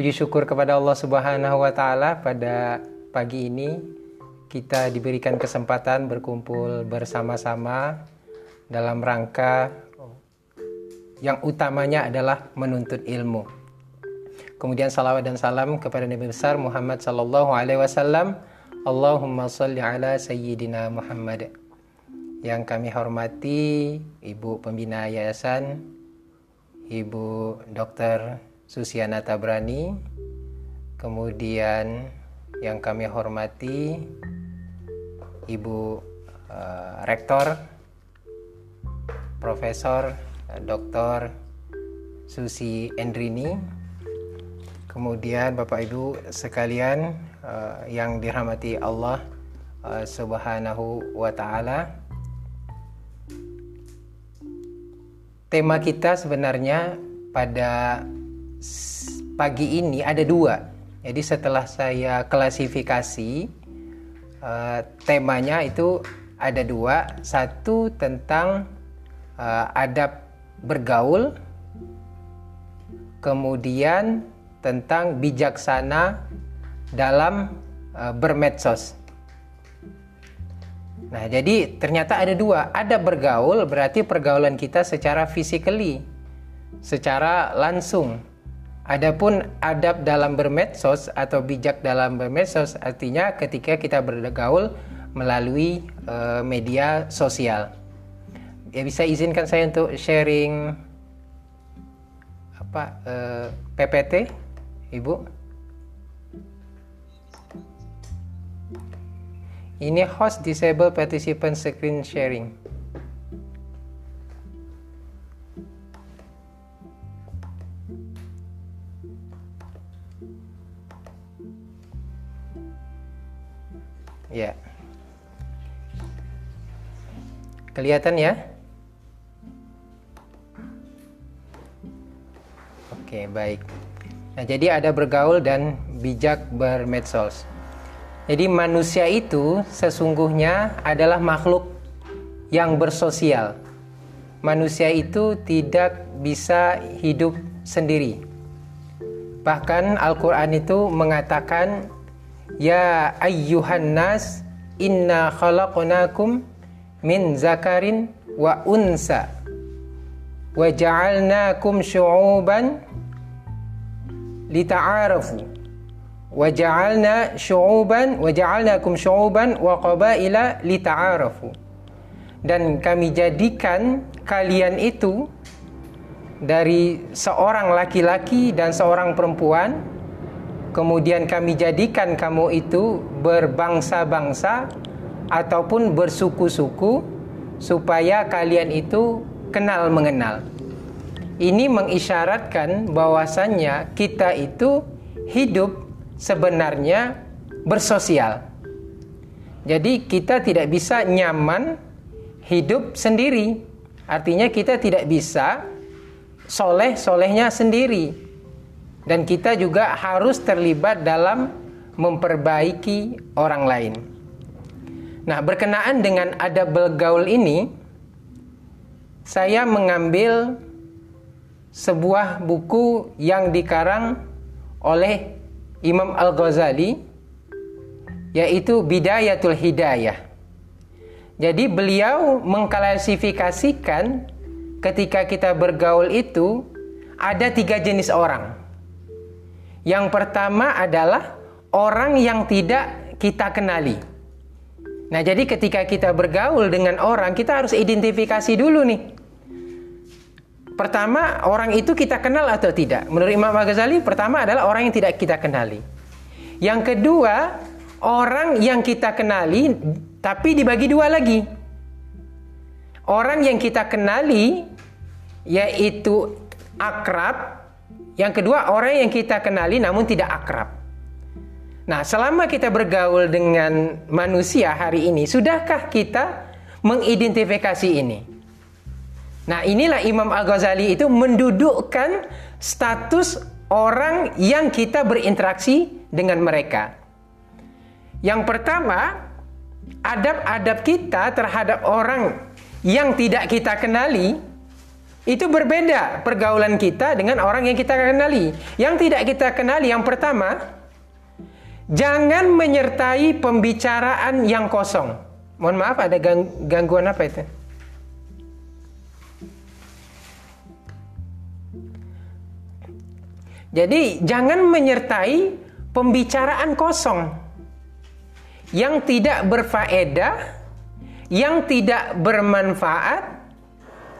Puji syukur kepada Allah Subhanahu wa taala pada pagi ini kita diberikan kesempatan berkumpul bersama-sama dalam rangka yang utamanya adalah menuntut ilmu. Kemudian salawat dan salam kepada Nabi besar Muhammad sallallahu alaihi wasallam. Allahumma salli ala sayyidina Muhammad. Yang kami hormati Ibu Pembina Yayasan Ibu Dr. Susiana Tabrani, kemudian yang kami hormati Ibu uh, Rektor Profesor eh, Dr. Susi Endrini, kemudian Bapak Ibu sekalian uh, yang dirahmati Allah uh, Subhanahu wa taala. tema kita sebenarnya pada pagi ini ada dua. Jadi setelah saya klasifikasi uh, temanya itu ada dua. Satu tentang uh, adab bergaul, kemudian tentang bijaksana dalam uh, bermedsos. Nah, jadi ternyata ada dua. Ada bergaul berarti pergaulan kita secara physically, secara langsung. Adapun adab dalam bermedsos atau bijak dalam bermedsos artinya ketika kita bergaul melalui uh, media sosial. Ya bisa izinkan saya untuk sharing apa uh, eh, PPT, Ibu? Ini host disable participant screen sharing. Ya. Kelihatan ya? Oke, baik. Nah, jadi ada bergaul dan bijak bermedsos. Jadi manusia itu sesungguhnya adalah makhluk yang bersosial. Manusia itu tidak bisa hidup sendiri. Bahkan Al-Qur'an itu mengatakan Ya ayyuhan nas inna khalaqnakum min zakarin wa unsa wa ja'alnakum syu'uban lita'arafu waja'alna syu'uban waja'alnakum syu'uban wa qabaila lita'arafu. Dan kami jadikan kalian itu dari seorang laki-laki dan seorang perempuan kemudian kami jadikan kamu itu berbangsa-bangsa ataupun bersuku-suku supaya kalian itu kenal mengenal ini mengisyaratkan bahwasannya kita itu hidup sebenarnya bersosial. Jadi kita tidak bisa nyaman hidup sendiri. Artinya kita tidak bisa soleh-solehnya sendiri. Dan kita juga harus terlibat dalam memperbaiki orang lain. Nah, berkenaan dengan adab bergaul ini, saya mengambil sebuah buku yang dikarang oleh Imam Al-Ghazali yaitu Bidayatul Hidayah. Jadi beliau mengklasifikasikan ketika kita bergaul itu ada tiga jenis orang. Yang pertama adalah orang yang tidak kita kenali. Nah, jadi ketika kita bergaul dengan orang, kita harus identifikasi dulu nih. Pertama, orang itu kita kenal atau tidak? Menurut Imam Al-Ghazali, pertama adalah orang yang tidak kita kenali. Yang kedua, orang yang kita kenali tapi dibagi dua lagi. Orang yang kita kenali yaitu akrab, yang kedua orang yang kita kenali namun tidak akrab. Nah, selama kita bergaul dengan manusia hari ini, sudahkah kita mengidentifikasi ini? Nah, inilah Imam Al-Ghazali itu mendudukkan status orang yang kita berinteraksi dengan mereka. Yang pertama, adab-adab kita terhadap orang yang tidak kita kenali itu berbeda pergaulan kita dengan orang yang kita kenali. Yang tidak kita kenali yang pertama, jangan menyertai pembicaraan yang kosong. Mohon maaf ada gangguan apa itu? Jadi jangan menyertai pembicaraan kosong yang tidak berfaedah, yang tidak bermanfaat,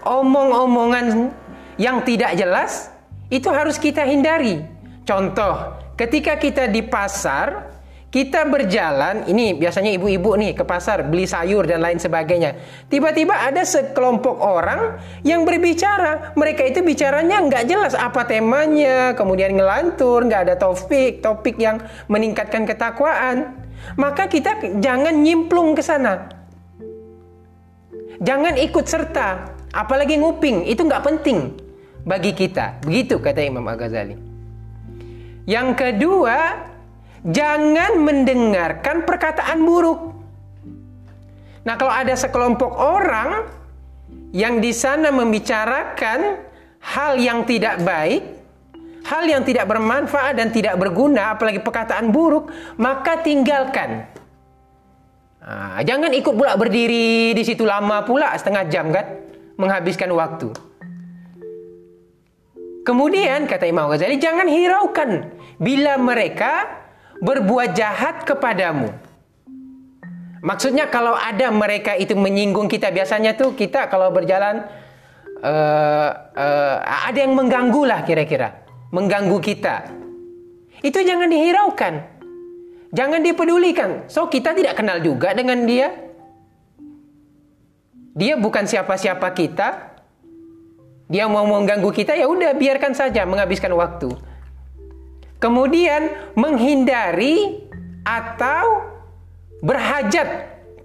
omong-omongan yang tidak jelas itu harus kita hindari. Contoh, ketika kita di pasar kita berjalan, ini biasanya ibu-ibu nih ke pasar beli sayur dan lain sebagainya. Tiba-tiba ada sekelompok orang yang berbicara. Mereka itu bicaranya nggak jelas apa temanya, kemudian ngelantur, nggak ada topik, topik yang meningkatkan ketakwaan. Maka kita jangan nyimplung ke sana. Jangan ikut serta, apalagi nguping, itu nggak penting bagi kita. Begitu kata Imam Al-Ghazali. Yang kedua, jangan mendengarkan perkataan buruk. Nah, kalau ada sekelompok orang yang di sana membicarakan hal yang tidak baik, hal yang tidak bermanfaat dan tidak berguna, apalagi perkataan buruk, maka tinggalkan. Nah, jangan ikut pula berdiri di situ lama pula setengah jam kan, menghabiskan waktu. Kemudian kata Imam Ghazali, jangan hiraukan bila mereka berbuat jahat kepadamu. Maksudnya kalau ada mereka itu menyinggung kita biasanya tuh kita kalau berjalan uh, uh, ada yang mengganggu lah kira-kira, mengganggu kita. Itu jangan dihiraukan, jangan dipedulikan. So kita tidak kenal juga dengan dia. Dia bukan siapa-siapa kita. Dia mau mengganggu kita ya udah biarkan saja menghabiskan waktu. Kemudian menghindari atau berhajat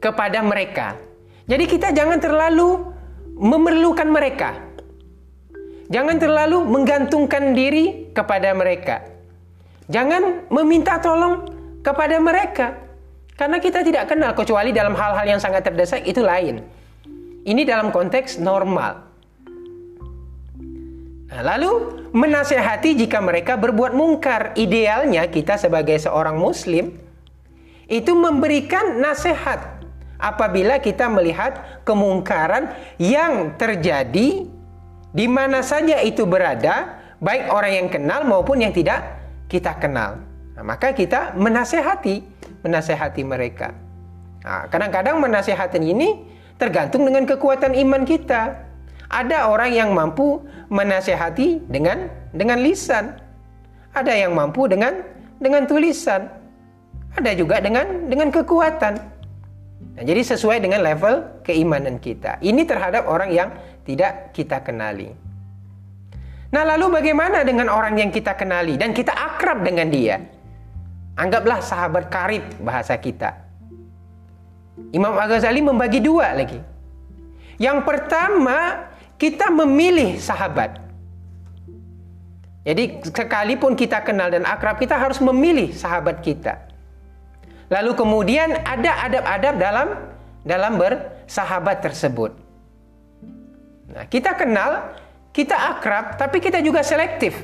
kepada mereka. Jadi kita jangan terlalu memerlukan mereka. Jangan terlalu menggantungkan diri kepada mereka. Jangan meminta tolong kepada mereka. Karena kita tidak kenal kecuali dalam hal-hal yang sangat terdesak itu lain. Ini dalam konteks normal. Nah, lalu menasehati jika mereka berbuat mungkar. Idealnya kita sebagai seorang muslim itu memberikan nasihat apabila kita melihat kemungkaran yang terjadi di mana saja itu berada, baik orang yang kenal maupun yang tidak kita kenal. Nah, maka kita menasehati, menasehati mereka. Nah, kadang-kadang menasehati ini tergantung dengan kekuatan iman kita. Ada orang yang mampu menasehati dengan dengan lisan. Ada yang mampu dengan dengan tulisan. Ada juga dengan dengan kekuatan. Nah, jadi sesuai dengan level keimanan kita. Ini terhadap orang yang tidak kita kenali. Nah, lalu bagaimana dengan orang yang kita kenali dan kita akrab dengan dia? Anggaplah sahabat karib bahasa kita. Imam Al-Ghazali membagi dua lagi. Yang pertama, kita memilih sahabat. Jadi sekalipun kita kenal dan akrab, kita harus memilih sahabat kita. Lalu kemudian ada adab-adab dalam dalam bersahabat tersebut. Nah, kita kenal, kita akrab, tapi kita juga selektif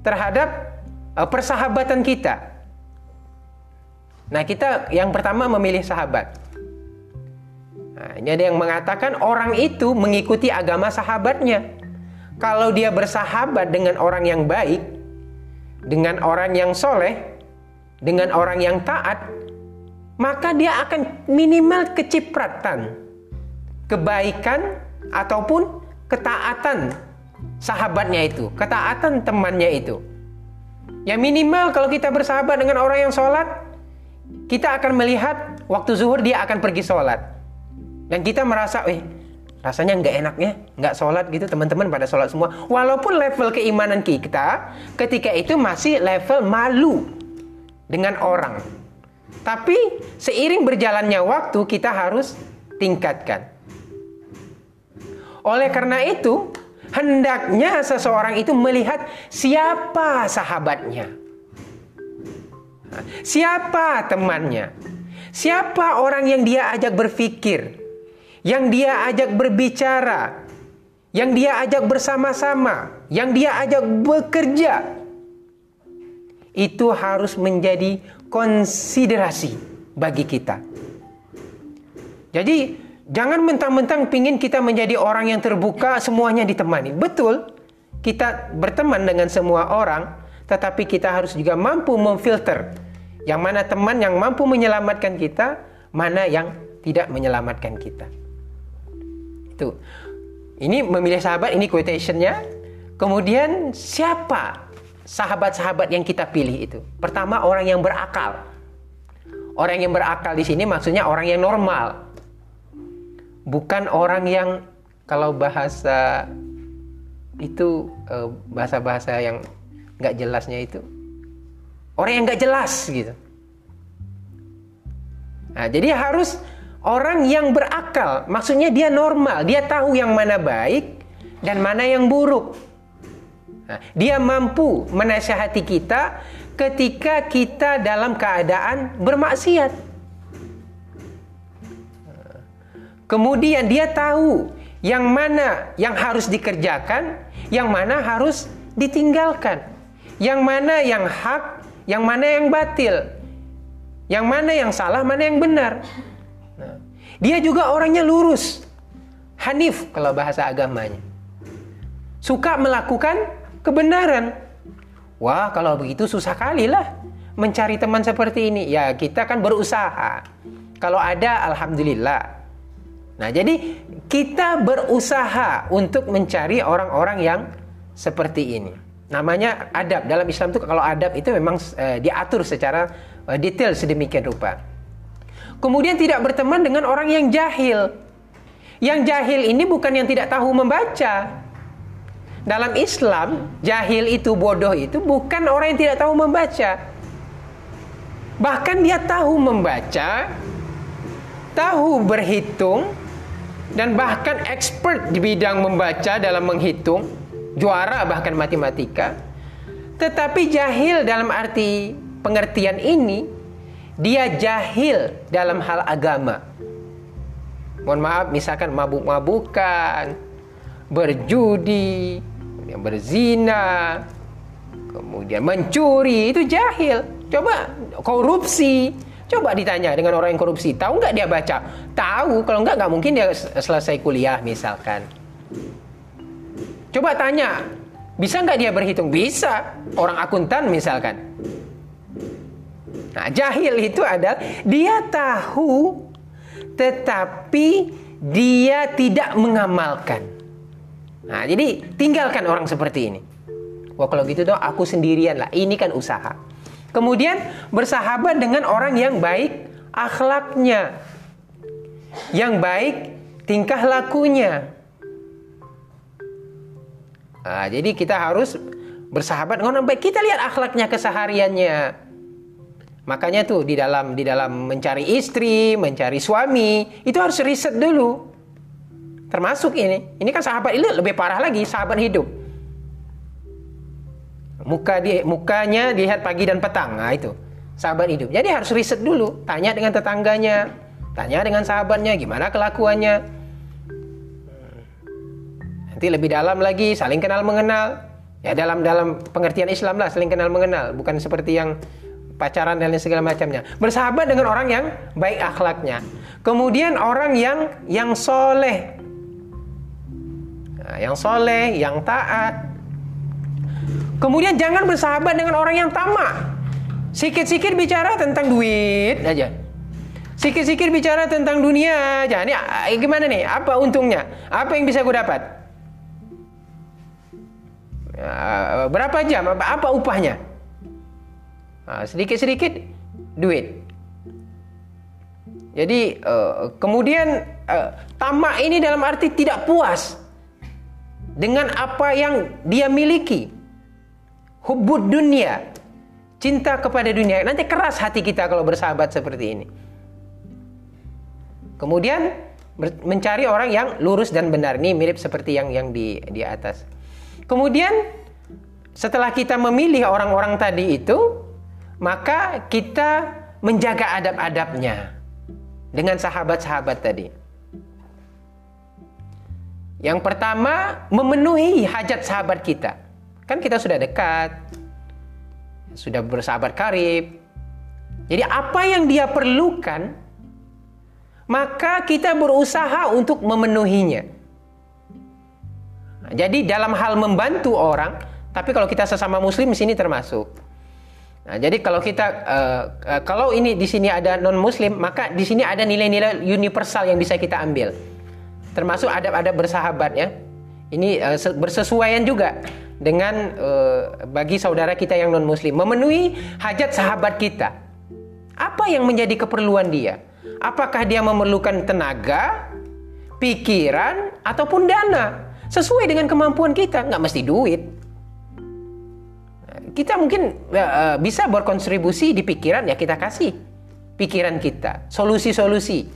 terhadap uh, persahabatan kita. Nah, kita yang pertama memilih sahabat. Nah, ini ada yang mengatakan orang itu mengikuti agama sahabatnya. Kalau dia bersahabat dengan orang yang baik, dengan orang yang soleh, dengan orang yang taat, maka dia akan minimal kecipratan kebaikan ataupun ketaatan sahabatnya itu, ketaatan temannya itu. Ya minimal kalau kita bersahabat dengan orang yang sholat, kita akan melihat waktu zuhur dia akan pergi sholat. Dan kita merasa, eh rasanya nggak enaknya, nggak sholat gitu teman-teman pada sholat semua. Walaupun level keimanan kita ketika itu masih level malu dengan orang. Tapi seiring berjalannya waktu kita harus tingkatkan. Oleh karena itu, hendaknya seseorang itu melihat siapa sahabatnya. Siapa temannya? Siapa orang yang dia ajak berpikir? Yang dia ajak berbicara, yang dia ajak bersama-sama, yang dia ajak bekerja, itu harus menjadi konsiderasi bagi kita. Jadi jangan mentang-mentang pingin kita menjadi orang yang terbuka semuanya ditemani. Betul, kita berteman dengan semua orang, tetapi kita harus juga mampu memfilter yang mana teman yang mampu menyelamatkan kita, mana yang tidak menyelamatkan kita. Itu. Ini memilih sahabat, ini quotationnya. Kemudian siapa sahabat-sahabat yang kita pilih itu? Pertama orang yang berakal. Orang yang berakal di sini maksudnya orang yang normal. Bukan orang yang kalau bahasa itu eh, bahasa-bahasa yang nggak jelasnya itu orang yang nggak jelas gitu. Nah, jadi harus Orang yang berakal, maksudnya dia normal, dia tahu yang mana baik dan mana yang buruk. Nah, dia mampu menasihati kita ketika kita dalam keadaan bermaksiat. Kemudian dia tahu yang mana yang harus dikerjakan, yang mana harus ditinggalkan, yang mana yang hak, yang mana yang batil, yang mana yang salah, mana yang benar. Dia juga orangnya lurus. Hanif kalau bahasa agamanya. Suka melakukan kebenaran. Wah, kalau begitu susah kali lah mencari teman seperti ini. Ya, kita kan berusaha. Kalau ada, alhamdulillah. Nah, jadi kita berusaha untuk mencari orang-orang yang seperti ini. Namanya adab. Dalam Islam itu kalau adab itu memang e, diatur secara e, detail sedemikian rupa. Kemudian tidak berteman dengan orang yang jahil. Yang jahil ini bukan yang tidak tahu membaca. Dalam Islam, jahil itu bodoh itu bukan orang yang tidak tahu membaca. Bahkan dia tahu membaca, tahu berhitung, dan bahkan expert di bidang membaca dalam menghitung, juara bahkan matematika. Tetapi jahil dalam arti pengertian ini dia jahil dalam hal agama. Mohon maaf, misalkan mabuk-mabukan, berjudi, berzina, kemudian mencuri, itu jahil. Coba korupsi, coba ditanya dengan orang yang korupsi, tahu nggak dia baca? Tahu, kalau nggak nggak mungkin dia selesai kuliah misalkan. Coba tanya, bisa nggak dia berhitung? Bisa, orang akuntan misalkan. Nah, jahil itu adalah dia tahu tetapi dia tidak mengamalkan. Nah, jadi tinggalkan orang seperti ini. Wah, kalau gitu dong aku sendirian lah. Ini kan usaha. Kemudian bersahabat dengan orang yang baik akhlaknya. Yang baik tingkah lakunya. Nah, jadi kita harus bersahabat dengan orang baik. Kita lihat akhlaknya kesehariannya. Makanya tuh di dalam di dalam mencari istri, mencari suami, itu harus riset dulu. Termasuk ini. Ini kan sahabat ini lebih parah lagi, sahabat hidup. Muka dia mukanya dilihat pagi dan petang. Nah, itu. Sahabat hidup. Jadi harus riset dulu, tanya dengan tetangganya, tanya dengan sahabatnya gimana kelakuannya. Nanti lebih dalam lagi, saling kenal mengenal. Ya dalam dalam pengertian Islam lah, saling kenal mengenal, bukan seperti yang pacaran dan segala macamnya. Bersahabat dengan orang yang baik akhlaknya. Kemudian orang yang yang soleh, nah, yang soleh, yang taat. Kemudian jangan bersahabat dengan orang yang tamak. Sikit-sikit bicara tentang duit aja. Sikit-sikit bicara tentang dunia aja. Ini ah, gimana nih? Apa untungnya? Apa yang bisa gue dapat? Ah, berapa jam? Apa upahnya? Sedikit-sedikit duit. Jadi uh, kemudian uh, tamak ini dalam arti tidak puas dengan apa yang dia miliki. Hubud dunia, cinta kepada dunia. Nanti keras hati kita kalau bersahabat seperti ini. Kemudian mencari orang yang lurus dan benar. Ini mirip seperti yang yang di di atas. Kemudian setelah kita memilih orang-orang tadi itu, maka kita menjaga adab-adabnya dengan sahabat-sahabat tadi. Yang pertama, memenuhi hajat sahabat kita. Kan kita sudah dekat, sudah bersahabat karib. Jadi apa yang dia perlukan, maka kita berusaha untuk memenuhinya. Jadi dalam hal membantu orang, tapi kalau kita sesama muslim sini termasuk. Nah, jadi kalau kita uh, uh, kalau ini di sini ada non muslim, maka di sini ada nilai-nilai universal yang bisa kita ambil. Termasuk adab-adab bersahabat ya. Ini uh, bersesuaian juga dengan uh, bagi saudara kita yang non muslim memenuhi hajat sahabat kita. Apa yang menjadi keperluan dia? Apakah dia memerlukan tenaga, pikiran, ataupun dana? Sesuai dengan kemampuan kita, nggak mesti duit kita mungkin uh, bisa berkontribusi di pikiran ya kita kasih pikiran kita solusi-solusi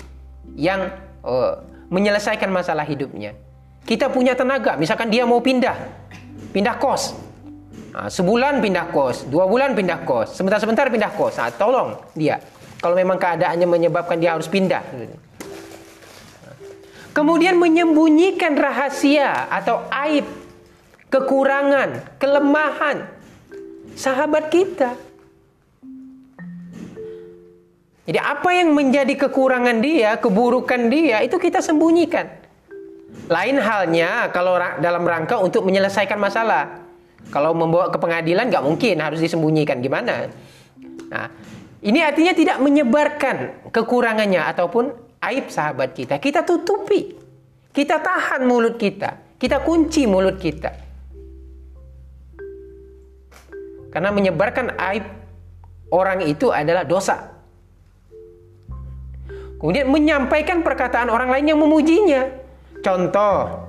yang uh, menyelesaikan masalah hidupnya. Kita punya tenaga misalkan dia mau pindah pindah kos. Nah, sebulan pindah kos dua bulan pindah kos sebentar-sebentar pindah kos. Nah, tolong dia. Kalau memang keadaannya menyebabkan dia harus pindah. Kemudian menyembunyikan rahasia atau aib kekurangan kelemahan sahabat kita. Jadi apa yang menjadi kekurangan dia, keburukan dia, itu kita sembunyikan. Lain halnya kalau dalam rangka untuk menyelesaikan masalah. Kalau membawa ke pengadilan nggak mungkin harus disembunyikan gimana? Nah, ini artinya tidak menyebarkan kekurangannya ataupun aib sahabat kita. Kita tutupi, kita tahan mulut kita, kita kunci mulut kita. Karena menyebarkan aib orang itu adalah dosa. Kemudian menyampaikan perkataan orang lain yang memujinya. Contoh,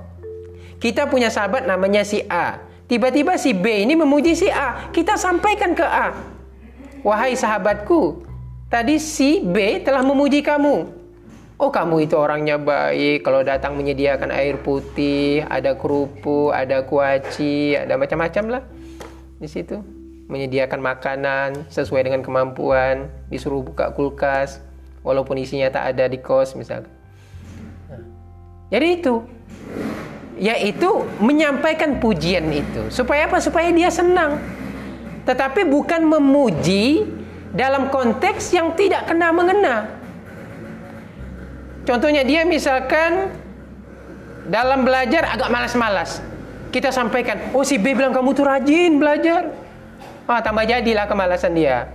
kita punya sahabat namanya si A. Tiba-tiba si B ini memuji si A. Kita sampaikan ke A. Wahai sahabatku, tadi si B telah memuji kamu. Oh kamu itu orangnya baik Kalau datang menyediakan air putih Ada kerupuk, ada kuaci Ada macam-macam lah Di situ menyediakan makanan sesuai dengan kemampuan, disuruh buka kulkas walaupun isinya tak ada di kos misalnya. Nah, jadi itu yaitu menyampaikan pujian itu. Supaya apa? Supaya dia senang. Tetapi bukan memuji dalam konteks yang tidak kena mengena. Contohnya dia misalkan dalam belajar agak malas-malas. Kita sampaikan, oh si B bilang kamu tuh rajin belajar. Ah, tambah jadilah kemalasan dia.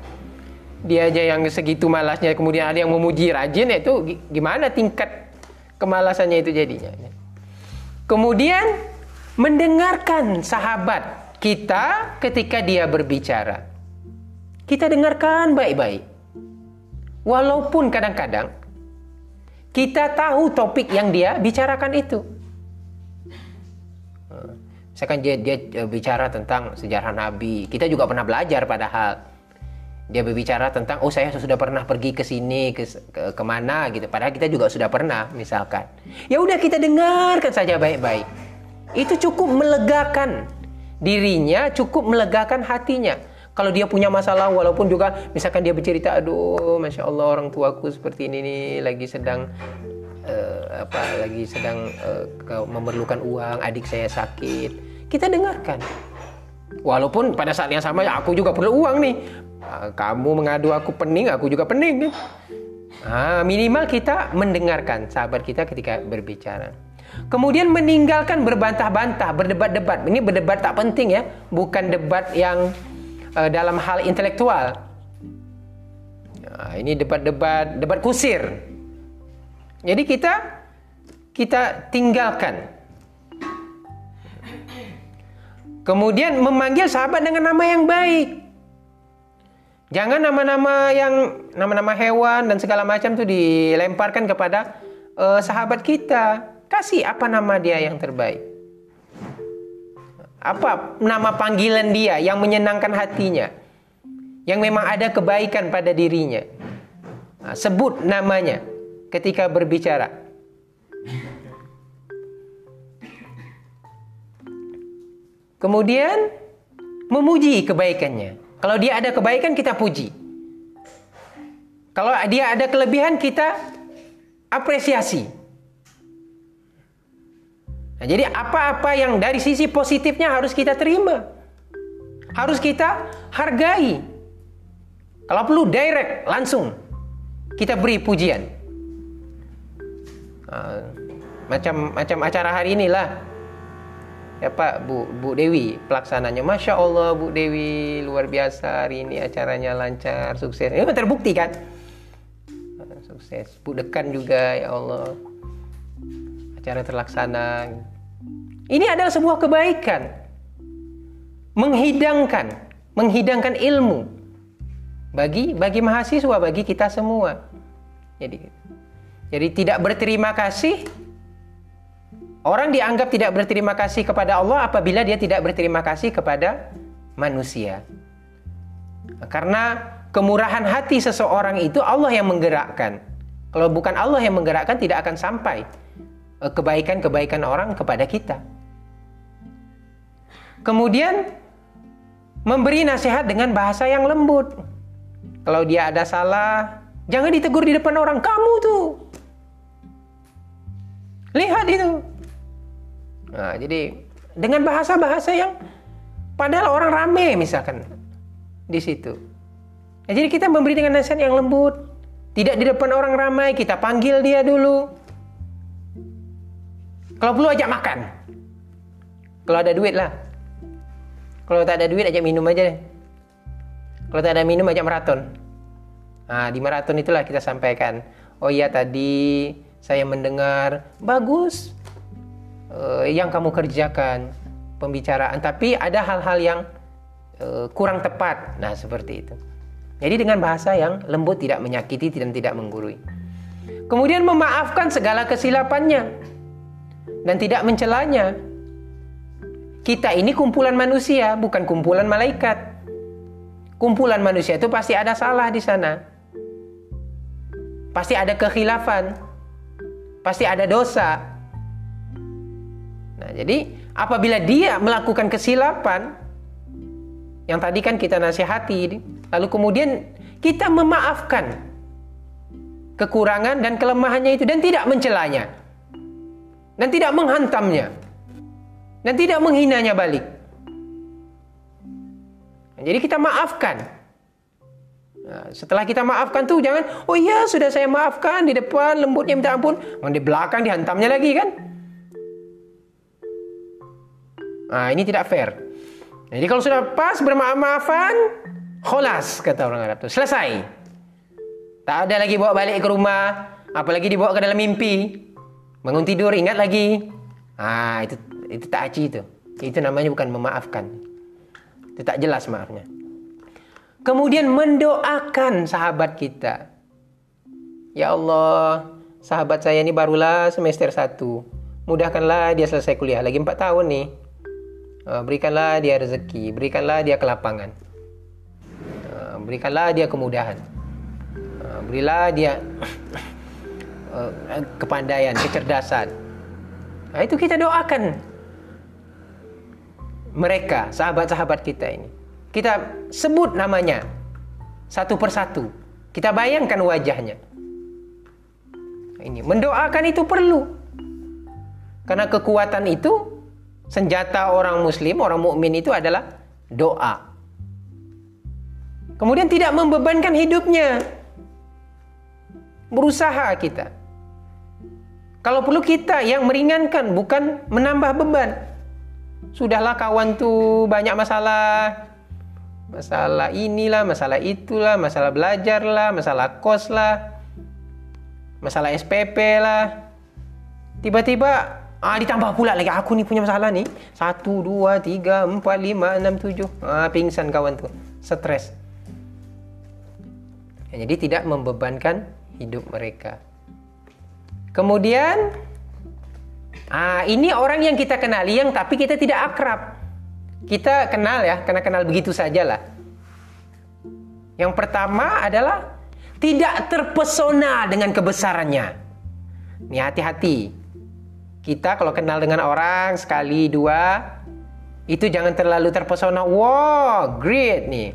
Dia aja yang segitu malasnya, kemudian ada yang memuji rajin, itu gimana tingkat kemalasannya itu jadinya. Kemudian mendengarkan sahabat kita ketika dia berbicara. Kita dengarkan baik-baik. Walaupun kadang-kadang kita tahu topik yang dia bicarakan itu. Misalkan dia, dia eh, bicara tentang sejarah Nabi, kita juga pernah belajar padahal. Dia berbicara tentang, oh saya sudah pernah pergi ke sini, ke, ke ke mana gitu. Padahal kita juga sudah pernah, misalkan. Ya udah kita dengarkan saja baik-baik. Itu cukup melegakan dirinya, cukup melegakan hatinya. Kalau dia punya masalah, walaupun juga misalkan dia bercerita, aduh, masya Allah orang tuaku seperti ini nih, lagi sedang uh, apa, lagi sedang uh, memerlukan uang, adik saya sakit kita dengarkan. Walaupun pada saat yang sama ya aku juga perlu uang nih. Ah, kamu mengadu aku pening, aku juga pening. Nah, minimal kita mendengarkan sahabat kita ketika berbicara. Kemudian meninggalkan berbantah-bantah, berdebat-debat. Ini berdebat tak penting ya, bukan debat yang uh, dalam hal intelektual. Nah, ini debat-debat, debat kusir. Jadi kita kita tinggalkan Kemudian memanggil sahabat dengan nama yang baik. Jangan nama-nama yang nama-nama hewan dan segala macam itu dilemparkan kepada uh, sahabat kita. Kasih apa nama dia yang terbaik. Apa nama panggilan dia yang menyenangkan hatinya. Yang memang ada kebaikan pada dirinya. Nah, sebut namanya ketika berbicara. Kemudian memuji kebaikannya. Kalau dia ada kebaikan kita puji. Kalau dia ada kelebihan kita apresiasi. Nah, jadi apa-apa yang dari sisi positifnya harus kita terima. Harus kita hargai. Kalau perlu direct, langsung kita beri pujian. Uh, macam macam acara hari inilah. Ya Pak, Bu, Bu Dewi pelaksananya. Masya Allah Bu Dewi luar biasa hari ini acaranya lancar, sukses. Ini terbukti kan? Sukses. Bu Dekan juga ya Allah acara terlaksana. Ini adalah sebuah kebaikan. Menghidangkan, menghidangkan ilmu bagi bagi mahasiswa, bagi kita semua. Jadi jadi tidak berterima kasih Orang dianggap tidak berterima kasih kepada Allah apabila dia tidak berterima kasih kepada manusia. Karena kemurahan hati seseorang itu Allah yang menggerakkan. Kalau bukan Allah yang menggerakkan tidak akan sampai Eh, kebaikan-kebaikan orang kepada kita. Kemudian memberi nasihat dengan bahasa yang lembut. Kalau dia ada salah, jangan ditegur di depan orang. Kamu tuh. Lihat itu. Nah, jadi dengan bahasa-bahasa yang padahal orang rame misalkan di situ. Nah, jadi kita memberi dengan nasihat yang lembut. Tidak di depan orang ramai, kita panggil dia dulu. Kalau perlu ajak makan. Kalau ada duit lah. Kalau tak ada duit ajak minum aja deh. Kalau tak ada minum ajak maraton. Nah, di maraton itulah kita sampaikan. Oh iya tadi saya mendengar bagus uh, yang kamu kerjakan pembicaraan, tapi ada hal-hal yang uh, kurang tepat. Nah seperti itu. Jadi dengan bahasa yang lembut tidak menyakiti dan tidak menggurui. Kemudian memaafkan segala kesilapannya dan tidak mencelanya. Kita ini kumpulan manusia, bukan kumpulan malaikat. Kumpulan manusia itu pasti ada salah di sana. Pasti ada kekhilafan. Pasti ada dosa. Nah, jadi apabila dia melakukan kesilapan yang tadi kan kita nasihati, lalu kemudian kita memaafkan kekurangan dan kelemahannya itu dan tidak mencelanya dan tidak menghantamnya dan tidak menghinanya balik. Jadi kita maafkan. Nah, setelah kita maafkan tuh jangan, oh iya sudah saya maafkan di depan lembutnya minta ampun, di belakang dihantamnya lagi kan? Nah ini tidak fair. Jadi kalau sudah pas bermaaf-maafan, kholas kata orang Arab itu selesai. Tak ada lagi bawa balik ke rumah, apalagi dibawa ke dalam mimpi. Bangun tidur ingat lagi. Ah, itu itu tak aci itu. Itu namanya bukan memaafkan. Itu tak jelas maafnya. Kemudian mendoakan sahabat kita. Ya Allah, sahabat saya ini barulah semester 1. Mudahkanlah dia selesai kuliah. Lagi 4 tahun nih. Ah, berikanlah dia rezeki, berikanlah dia kelapangan. Ah, berikanlah dia kemudahan. Ah, berilah dia kepandaian, kecerdasan. Nah, itu kita doakan mereka, sahabat-sahabat kita ini. Kita sebut namanya satu persatu. Kita bayangkan wajahnya. Ini mendoakan itu perlu. Karena kekuatan itu senjata orang muslim, orang mukmin itu adalah doa. Kemudian tidak membebankan hidupnya. Berusaha kita. Kalau perlu kita yang meringankan, bukan menambah beban. Sudahlah kawan tuh banyak masalah. Masalah inilah, masalah itulah, masalah belajar lah, masalah kos lah, masalah SPP lah. Tiba-tiba ah ditambah pula lagi aku nih punya masalah nih. Satu, dua, tiga, empat, lima, enam, tujuh. Ah pingsan kawan tuh, stres. Ya, jadi tidak membebankan hidup mereka. Kemudian ah ini orang yang kita kenali yang tapi kita tidak akrab. Kita kenal ya, karena kenal begitu saja lah. Yang pertama adalah tidak terpesona dengan kebesarannya. Ini hati-hati. Kita kalau kenal dengan orang sekali dua itu jangan terlalu terpesona. Wow, great nih.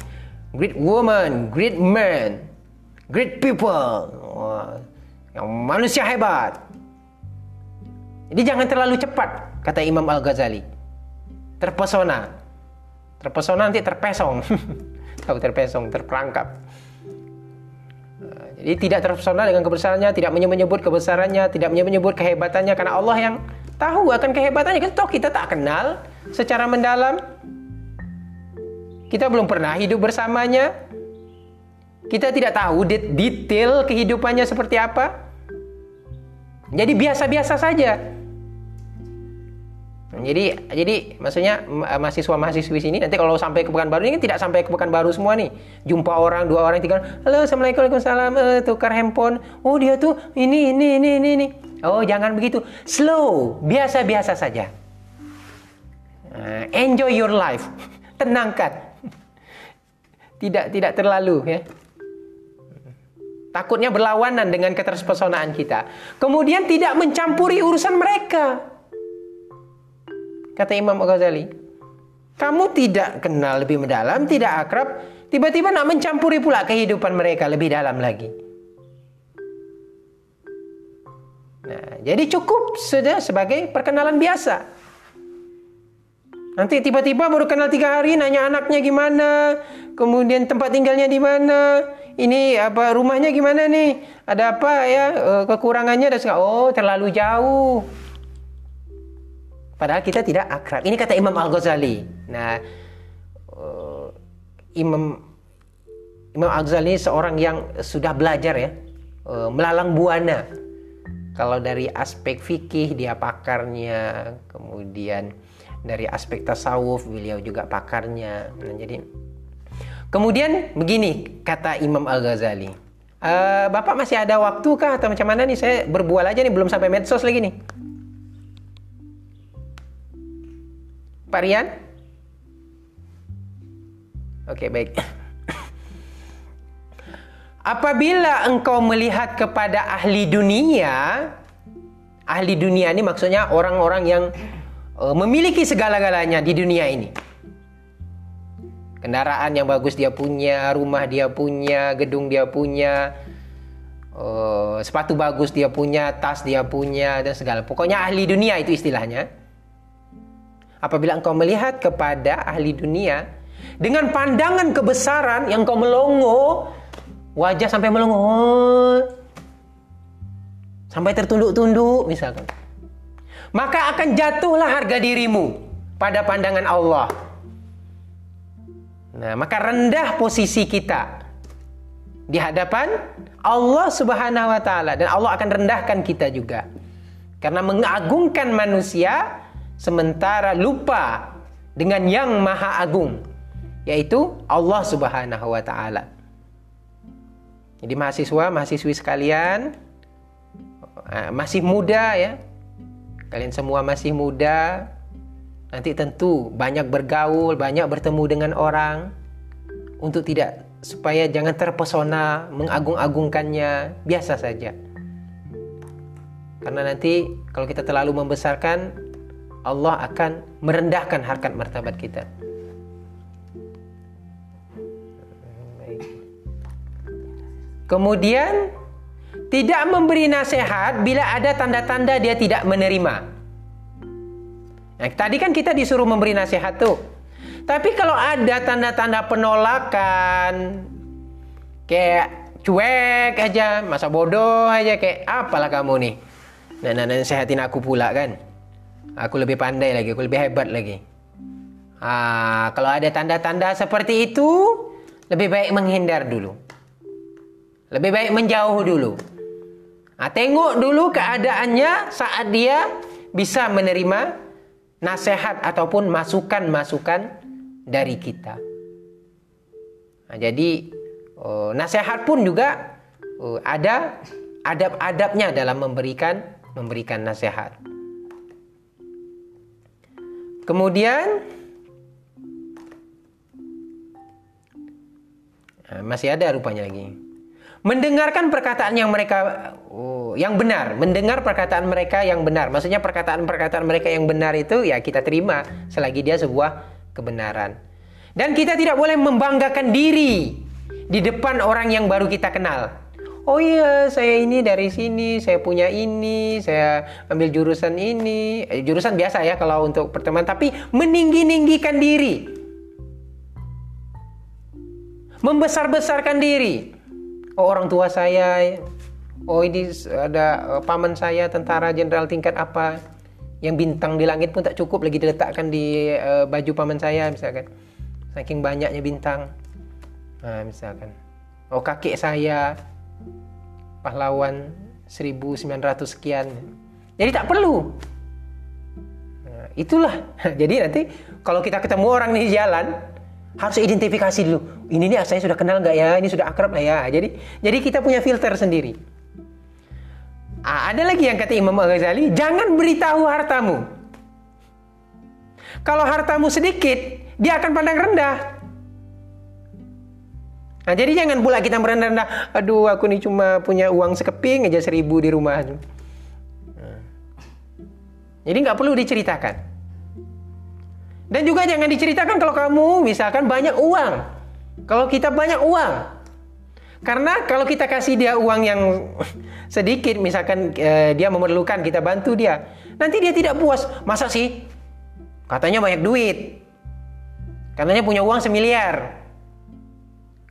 Great woman, great man, great people. Wow yang manusia hebat. Jadi jangan terlalu cepat kata Imam Al-Ghazali. Terpesona. Terpesona nanti terpesong. Tahu terpesong, terperangkap. Jadi tidak terpesona dengan kebesarannya, tidak menyebut kebesarannya, tidak menyebut kehebatannya karena Allah yang tahu akan kehebatannya. Kan toh kita tak kenal secara mendalam. Kita belum pernah hidup bersamanya. Kita tidak tahu detail kehidupannya seperti apa. Jadi biasa-biasa saja. Jadi jadi maksudnya mahasiswa mahasiswi sini nanti kalau sampai ke Pekanbaru ini tidak sampai ke Pekanbaru semua nih. Jumpa orang, dua orang, tiga. Halo, assalamualaikum, waalaikumsalam. Eh, tukar handphone. Oh dia tuh ini ini ini ini ini. Oh jangan begitu. Slow, biasa-biasa saja. Uh, enjoy your life. Tenangkan. Tidak tidak terlalu ya. Takutnya berlawanan dengan keterpesonaan kita. Kemudian tidak mencampuri urusan mereka. Kata Imam Ghazali, kamu tidak kenal lebih mendalam, tidak akrab, tiba-tiba nak mencampuri pula kehidupan mereka lebih dalam lagi. Nah, jadi cukup sudah sebagai perkenalan biasa. Nanti tiba-tiba baru kenal tiga hari, nanya anaknya gimana, kemudian tempat tinggalnya di mana, ini apa rumahnya gimana nih, ada apa ya eh, kekurangannya segala. Oh terlalu jauh. Padahal kita tidak akrab. Ini kata Imam Al-Ghazali. Nah, uh, Imam Imam Al-Ghazali seorang yang sudah belajar ya, uh, melalang buana. Kalau dari aspek fikih dia pakarnya, kemudian dari aspek tasawuf beliau juga pakarnya. Nah, jadi kemudian begini kata Imam Al-Ghazali. Uh, Bapak masih ada waktu kah atau macam mana nih? Saya berbual aja nih belum sampai medsos lagi nih. Pak Rian? Oke, baik. Apabila engkau melihat kepada ahli dunia, ahli dunia ini maksudnya orang-orang yang uh, memiliki segala-galanya di dunia ini. Kendaraan yang bagus dia punya, rumah dia punya, gedung dia punya, uh, sepatu bagus dia punya, tas dia punya dan segala. Pokoknya ahli dunia itu istilahnya apabila engkau melihat kepada ahli dunia dengan pandangan kebesaran yang kau melongo, wajah sampai melongo, sampai tertunduk-tunduk misalkan. Maka akan jatuhlah harga dirimu pada pandangan Allah. Nah, maka rendah posisi kita di hadapan Allah Subhanahu wa taala dan Allah akan rendahkan kita juga. Karena mengagungkan manusia sementara lupa dengan yang maha agung yaitu Allah Subhanahu wa taala. Jadi mahasiswa, mahasiswi sekalian eh, masih muda ya. Kalian semua masih muda. Nanti tentu banyak bergaul, banyak bertemu dengan orang untuk tidak supaya jangan terpesona mengagung-agungkannya, biasa saja. Karena nanti kalau kita terlalu membesarkan Allah akan merendahkan harkat martabat kita. Kemudian tidak memberi nasihat bila ada tanda-tanda dia tidak menerima. Nah, tadi kan kita disuruh memberi nasihat tuh. Tapi kalau ada tanda-tanda penolakan, kayak cuek aja, masa bodoh aja, kayak apalah kamu nih. Nah, nah, nah sehatin aku pula kan. Aku lebih pandai lagi, aku lebih hebat lagi. Ah, kalau ada tanda-tanda seperti itu, lebih baik menghindar dulu. Lebih baik menjauh dulu. Nah, tengok dulu keadaannya saat dia bisa menerima nasihat ataupun masukan-masukan dari kita. Nah, jadi oh, nasihat pun juga oh, ada adab-adabnya dalam memberikan memberikan nasihat. Kemudian nah, masih ada rupanya lagi. Mendengarkan perkataan yang mereka oh, yang benar, mendengar perkataan mereka yang benar. Maksudnya perkataan-perkataan mereka yang benar itu ya kita terima selagi dia sebuah kebenaran. Dan kita tidak boleh membanggakan diri di depan orang yang baru kita kenal. Oh iya, saya ini dari sini, saya punya ini, saya ambil jurusan ini. Eh, jurusan biasa ya kalau untuk pertemanan, tapi meninggi-ninggikan diri. Membesar-besarkan diri. Oh, orang tua saya, oh ini ada eh, paman saya tentara jenderal tingkat apa yang bintang di langit pun tak cukup lagi diletakkan di uh, baju paman saya misalkan saking banyaknya bintang nah, misalkan oh kakek saya pahlawan 1900 sekian. Jadi tak perlu. Nah, itulah. Jadi nanti kalau kita ketemu orang di jalan harus identifikasi dulu. Ini nih saya sudah kenal nggak ya? Ini sudah akrab nggak ya. Jadi jadi kita punya filter sendiri. Ah, ada lagi yang kata Imam Al-Ghazali, jangan beritahu hartamu. Kalau hartamu sedikit, dia akan pandang rendah. Nah, jadi jangan pula kita merendah-rendah, aduh aku nih cuma punya uang sekeping aja seribu di rumah. Jadi nggak perlu diceritakan. Dan juga jangan diceritakan kalau kamu misalkan banyak uang. Kalau kita banyak uang, karena kalau kita kasih dia uang yang sedikit, misalkan eh, dia memerlukan, kita bantu dia. Nanti dia tidak puas. Masa sih? Katanya banyak duit. Katanya punya uang semiliar.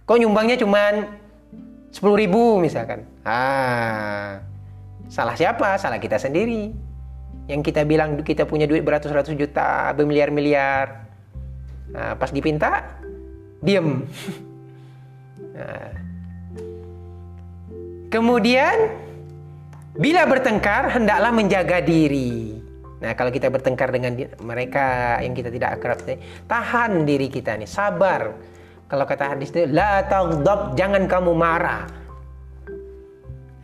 Kok nyumbangnya cuma 10 ribu misalkan. Ah, salah siapa? Salah kita sendiri. Yang kita bilang kita punya duit beratus-ratus juta, bermiliar-miliar. Nah, pas dipinta, diem. Nah, Kemudian bila bertengkar hendaklah menjaga diri. Nah, kalau kita bertengkar dengan mereka yang kita tidak akrab, tahan diri kita nih, sabar. Kalau kata hadis itu, la taghdab, jangan kamu marah.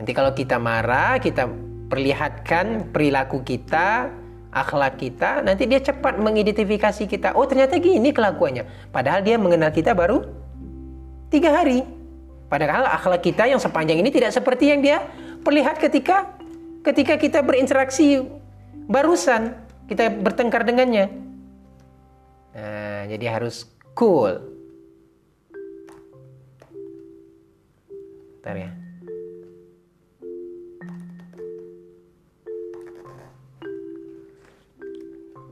Nanti kalau kita marah, kita perlihatkan perilaku kita, akhlak kita, nanti dia cepat mengidentifikasi kita. Oh, ternyata gini kelakuannya. Padahal dia mengenal kita baru tiga hari. Padahal akhlak kita yang sepanjang ini tidak seperti yang dia perlihat ketika ketika kita berinteraksi barusan kita bertengkar dengannya. Nah, jadi harus cool. Bentar ya.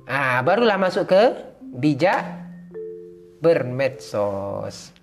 Ah, barulah masuk ke bijak bermedsos.